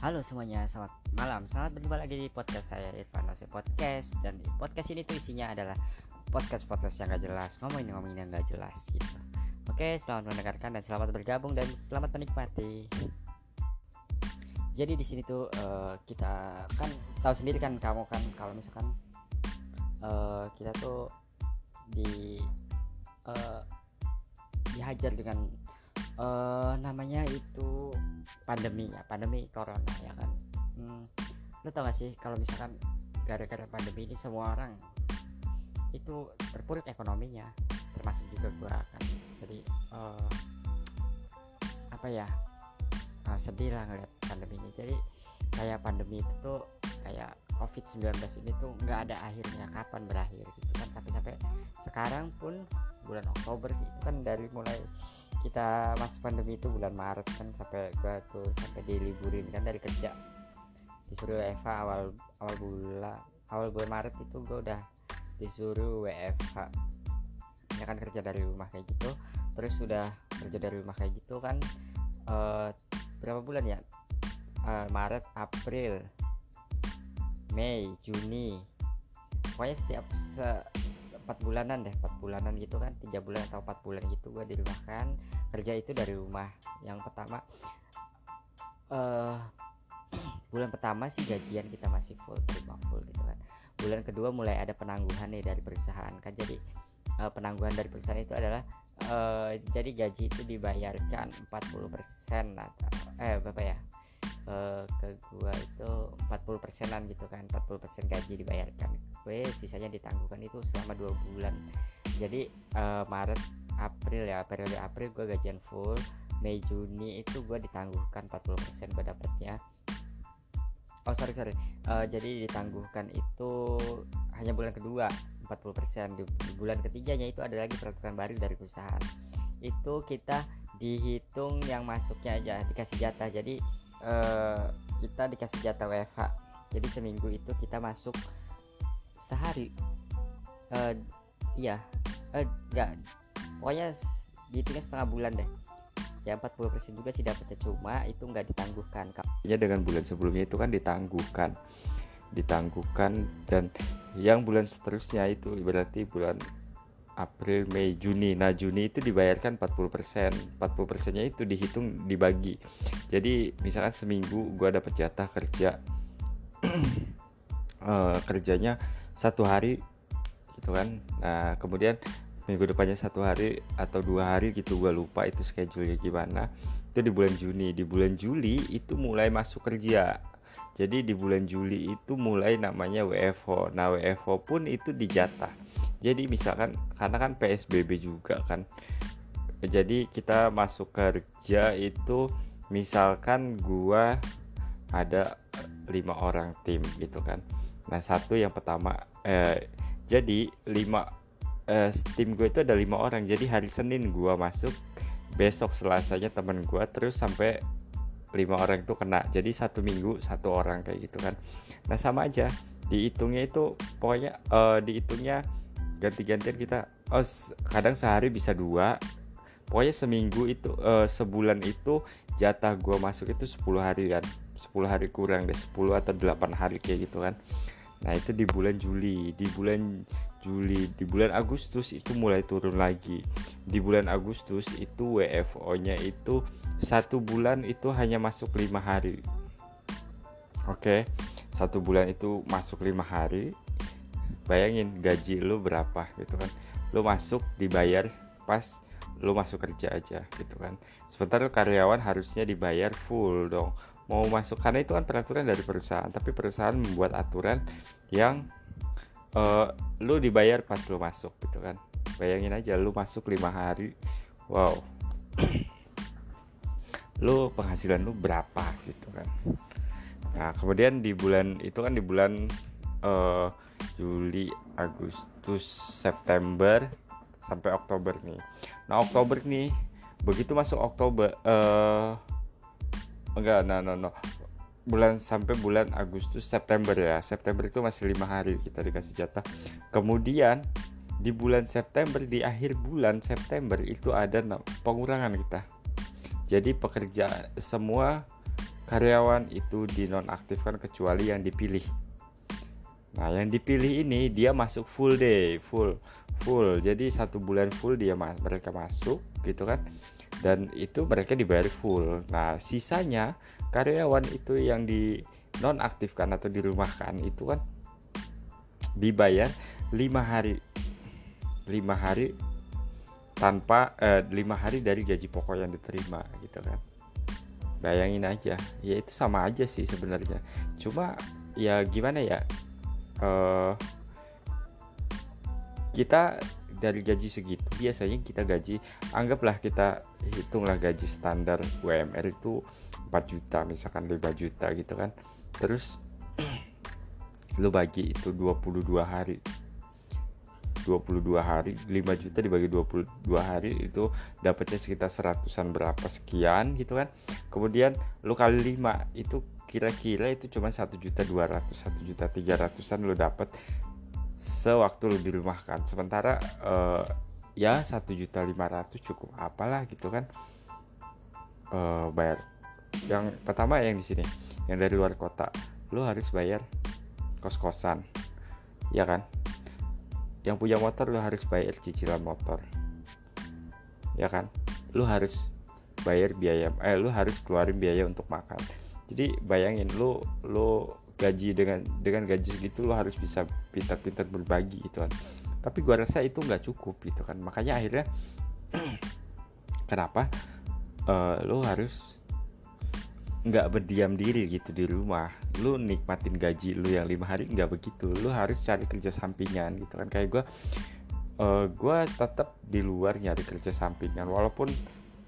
Halo semuanya, selamat malam. Selamat berjumpa lagi di podcast saya Irfan Nose Podcast dan di podcast ini tuh isinya adalah podcast-podcast yang gak jelas, ngomongin-ngomongin yang gak jelas gitu. Oke, selamat mendengarkan dan selamat bergabung dan selamat menikmati. Jadi di sini tuh uh, kita kan tahu sendiri kan kamu kan kalau misalkan uh, kita tuh di uh, dihajar dengan uh, namanya itu pandemi ya pandemi corona ya kan? Hmm, lo tau gak sih kalau misalkan gara-gara pandemi ini semua orang itu terpuruk ekonominya termasuk juga gua kan? Jadi uh, apa ya uh, sedih lah ngeliat pandemi ini. Jadi kayak pandemi itu tuh kayak covid-19 ini tuh nggak ada akhirnya kapan berakhir gitu kan? Sampai-sampai sekarang pun bulan Oktober itu kan dari mulai kita masuk pandemi itu bulan Maret kan sampai gua tuh sampai diliburin kan dari kerja. Disuruh Eva awal awal bulan awal bulan Maret itu gua udah disuruh WFH ya kan kerja dari rumah kayak gitu. Terus sudah kerja dari rumah kayak gitu kan uh, berapa bulan ya? Uh, Maret April Mei Juni. Pokoknya setiap se empat bulanan deh empat bulanan gitu kan tiga bulan atau empat bulan gitu gue dirumahkan kerja itu dari rumah. Yang pertama uh, bulan pertama sih gajian kita masih full terima full gitu kan. Bulan kedua mulai ada penangguhan nih dari perusahaan kan jadi uh, penangguhan dari perusahaan itu adalah uh, jadi gaji itu dibayarkan 40% atau eh berapa ya ke gua itu 40 persenan gitu kan 40 persen gaji dibayarkan gue sisanya ditangguhkan itu selama dua bulan. Jadi uh, Maret April ya periode April gue gajian full Mei Juni itu gue ditangguhkan 40% gue dapatnya. Oh sorry sorry. Uh, jadi ditangguhkan itu hanya bulan kedua 40% di, di bulan ketiganya itu ada lagi peraturan baru dari perusahaan. Itu kita dihitung yang masuknya aja dikasih jatah. Jadi uh, kita dikasih jatah WFH jadi seminggu itu kita masuk sehari. Uh, iya. Uh, enggak pokoknya dihitungnya setengah bulan deh. Ya 40% juga sih dapetnya. Cuma itu nggak ditangguhkan ya dengan bulan sebelumnya itu kan ditangguhkan. Ditangguhkan dan yang bulan seterusnya itu berarti bulan April, Mei, Juni. Nah, Juni itu dibayarkan 40%. 40% nya itu dihitung dibagi. Jadi, misalkan seminggu gua dapat jatah kerja. Uh, kerjanya satu hari gitu kan. Nah kemudian minggu depannya satu hari atau dua hari gitu gue lupa itu schedule gimana. Itu di bulan Juni. Di bulan Juli itu mulai masuk kerja. Jadi di bulan Juli itu mulai namanya WFO nah WFO pun itu dijatah. Jadi misalkan karena kan PSBB juga kan. Jadi kita masuk kerja itu misalkan gua ada lima orang tim gitu kan nah satu yang pertama eh, jadi lima eh, tim gue itu ada lima orang. Jadi hari Senin gue masuk besok selasanya temen gue terus sampai lima orang itu kena. Jadi satu minggu satu orang kayak gitu kan. Nah sama aja dihitungnya itu pokoknya uh, dihitungnya ganti-gantian kita oh kadang sehari bisa dua. Pokoknya seminggu itu uh, sebulan itu jatah gue masuk itu 10 hari kan 10 hari kurang deh 10 atau 8 hari kayak gitu kan Nah itu di bulan Juli, di bulan Juli, di bulan Agustus itu mulai turun lagi. Di bulan Agustus itu WFO-nya itu satu bulan itu hanya masuk lima hari. Oke, satu bulan itu masuk lima hari. Bayangin gaji lu berapa gitu kan? Lu masuk dibayar pas lu masuk kerja aja gitu kan. Sementara karyawan harusnya dibayar full dong mau masuk karena itu kan peraturan dari perusahaan tapi perusahaan membuat aturan yang uh, lu dibayar pas lu masuk gitu kan. Bayangin aja lu masuk lima hari wow. Lu penghasilan lu berapa gitu kan. Nah kemudian di bulan itu kan di bulan uh, Juli Agustus September sampai Oktober nih. Nah Oktober nih begitu masuk Oktober uh, enggak no no no. Bulan sampai bulan Agustus September ya. September itu masih lima hari kita dikasih jatah. Kemudian di bulan September di akhir bulan September itu ada pengurangan kita. Jadi pekerja semua karyawan itu dinonaktifkan kecuali yang dipilih. Nah yang dipilih ini dia masuk full day full full. Jadi satu bulan full dia mereka masuk gitu kan dan itu mereka dibayar full. Nah sisanya karyawan itu yang di nonaktifkan atau dirumahkan itu kan dibayar lima hari. Lima hari tanpa eh, lima hari dari gaji pokok yang diterima gitu kan. Bayangin aja. Ya itu sama aja sih sebenarnya. Cuma ya gimana ya uh, kita dari gaji segitu biasanya kita gaji anggaplah kita hitunglah gaji standar UMR itu 4 juta misalkan 5 juta gitu kan. Terus lu bagi itu 22 hari. 22 hari 5 juta dibagi 22 hari itu dapatnya sekitar seratusan berapa sekian gitu kan. Kemudian lu kali 5 itu kira-kira itu cuma satu juta dua ratus satu juta tiga ratusan lu dapat sewaktu lu dirumahkan. Sementara uh, ya satu juta lima ratus cukup apalah gitu kan. Uh, bayar. Yang pertama yang di sini yang dari luar kota. Lu harus bayar kos-kosan ya kan? Yang punya motor lu harus bayar cicilan motor ya kan? Lu harus bayar biaya eh lu harus keluarin biaya untuk makan. Jadi bayangin lu lu gaji dengan dengan gaji segitu lu harus bisa pintar-pintar berbagi gitu kan tapi gua rasa itu nggak cukup gitu kan. Makanya akhirnya kenapa uh, lu harus nggak berdiam diri gitu di rumah. Lu nikmatin gaji lu yang lima hari nggak begitu. Lu harus cari kerja sampingan gitu kan. Kayak gue uh, gue tetap di luar nyari kerja sampingan. Walaupun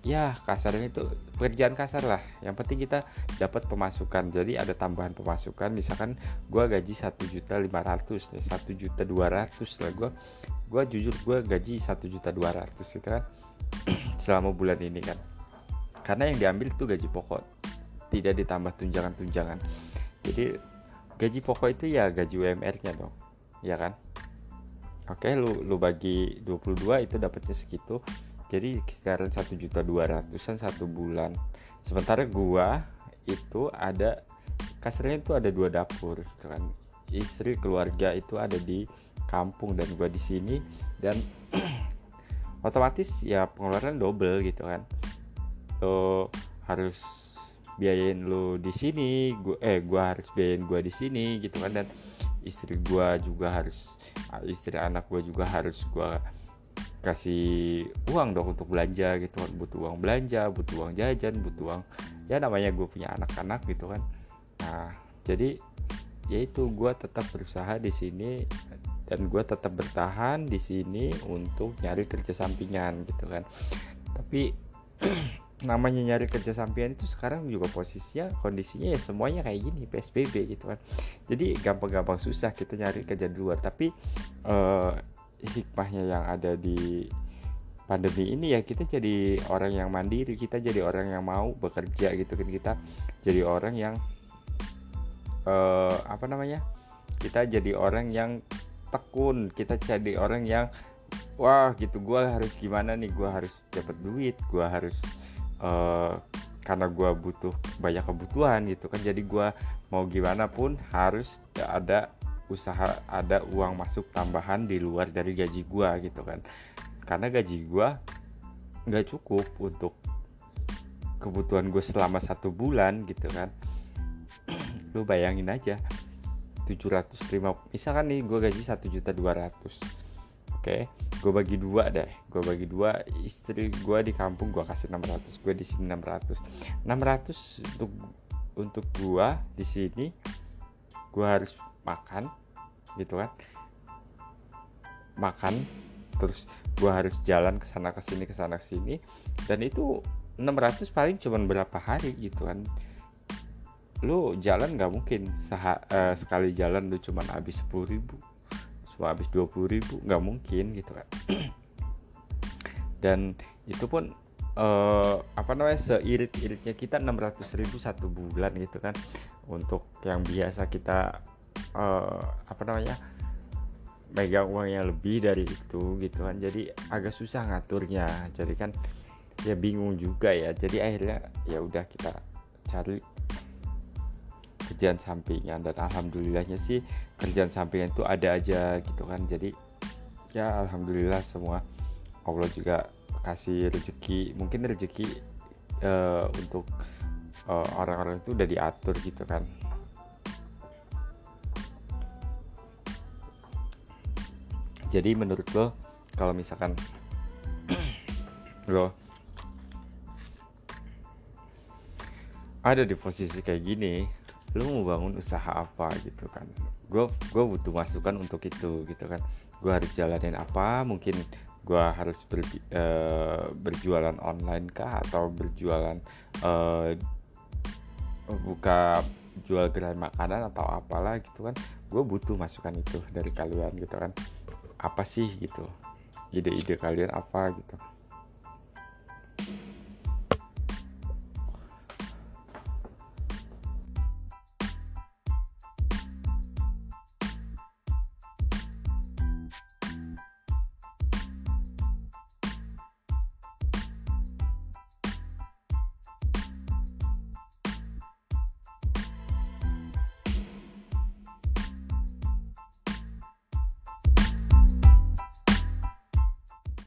ya kasarnya itu pekerjaan kasar lah. Yang penting kita dapat pemasukan. Jadi ada tambahan pemasukan. Misalkan gue gaji satu juta lima ratus nih satu juta dua ratus lah. Gue gue jujur gue gaji satu juta dua ratus gitu kan selama bulan ini kan. Karena yang diambil itu gaji pokok. Tidak ditambah tunjangan-tunjangan. Jadi gaji pokok itu ya gaji UMR nya dong. Ya kan? Oke lu lu bagi 22 itu dapatnya segitu jadi sekarang satu juta dua ratusan satu bulan. Sementara gua itu ada kasarnya itu ada dua dapur gitu kan. Istri keluarga itu ada di kampung dan gua di sini. Dan otomatis ya pengeluaran double gitu kan. Lo harus biayain lu di sini gua eh gua harus biayain gua di sini gitu kan. Dan istri gua juga harus istri anak gua juga harus gua kasih uang dong untuk belanja gitu kan. Butuh uang belanja butuh uang jajan butuh uang ya namanya gue punya anak-anak gitu kan. Nah jadi yaitu gue tetap berusaha di sini dan gue tetap bertahan di sini untuk nyari kerja sampingan gitu kan. Tapi namanya nyari kerja sampingan itu sekarang juga posisinya kondisinya ya semuanya kayak gini PSBB gitu kan. Jadi gampang-gampang susah kita nyari kerja di luar. Tapi uh, hikmahnya yang ada di pandemi ini ya kita jadi orang yang mandiri kita jadi orang yang mau bekerja gitu kan. Kita jadi orang yang uh, apa namanya kita jadi orang yang tekun kita jadi orang yang wah gitu gue harus gimana nih? Gue harus dapat duit gue harus uh, karena gue butuh banyak kebutuhan gitu kan. Jadi gue mau gimana pun harus ada usaha ada uang masuk tambahan di luar dari gaji gue gitu kan. Karena gaji gue nggak cukup untuk kebutuhan gue selama satu bulan gitu kan. Lu bayangin aja 705 misalkan nih gue gaji satu juta dua ratus oke? Gue bagi dua deh gue bagi dua istri gue di kampung gue kasih 600 gue di sini 600 600 untuk untuk gue di sini gue harus makan gitu kan. Makan terus gue harus jalan ke sana ke sini ke sana ke sini. Dan itu 600 paling cuma berapa hari gitu kan. Lu jalan nggak mungkin. Saha, uh, sekali jalan lu cuma habis 10 ribu cuma habis 20 ribu nggak mungkin gitu kan. Dan itu pun uh, apa namanya seirit-iritnya kita 600 ribu satu bulan gitu kan. Untuk yang biasa kita uh, apa namanya megang yang lebih dari itu gitu kan. Jadi agak susah ngaturnya. Jadi kan ya bingung juga ya. Jadi akhirnya ya udah kita cari kerjaan sampingan. Dan alhamdulillahnya sih kerjaan sampingan itu ada aja gitu kan. Jadi ya alhamdulillah semua Allah juga kasih rezeki. Mungkin rezeki uh, untuk eh, orang-orang uh, itu udah diatur gitu kan jadi menurut lo kalau misalkan lo ada di posisi kayak gini lo mau bangun usaha apa gitu kan? Gue gue butuh masukan untuk itu gitu kan. Gue harus jalanin apa? Mungkin gue harus ber, uh, berjualan online kah? Atau berjualan uh, buka jual gerai makanan atau apalah gitu kan? Gue butuh masukan itu dari kalian gitu kan apa sih gitu? Ide-ide kalian apa gitu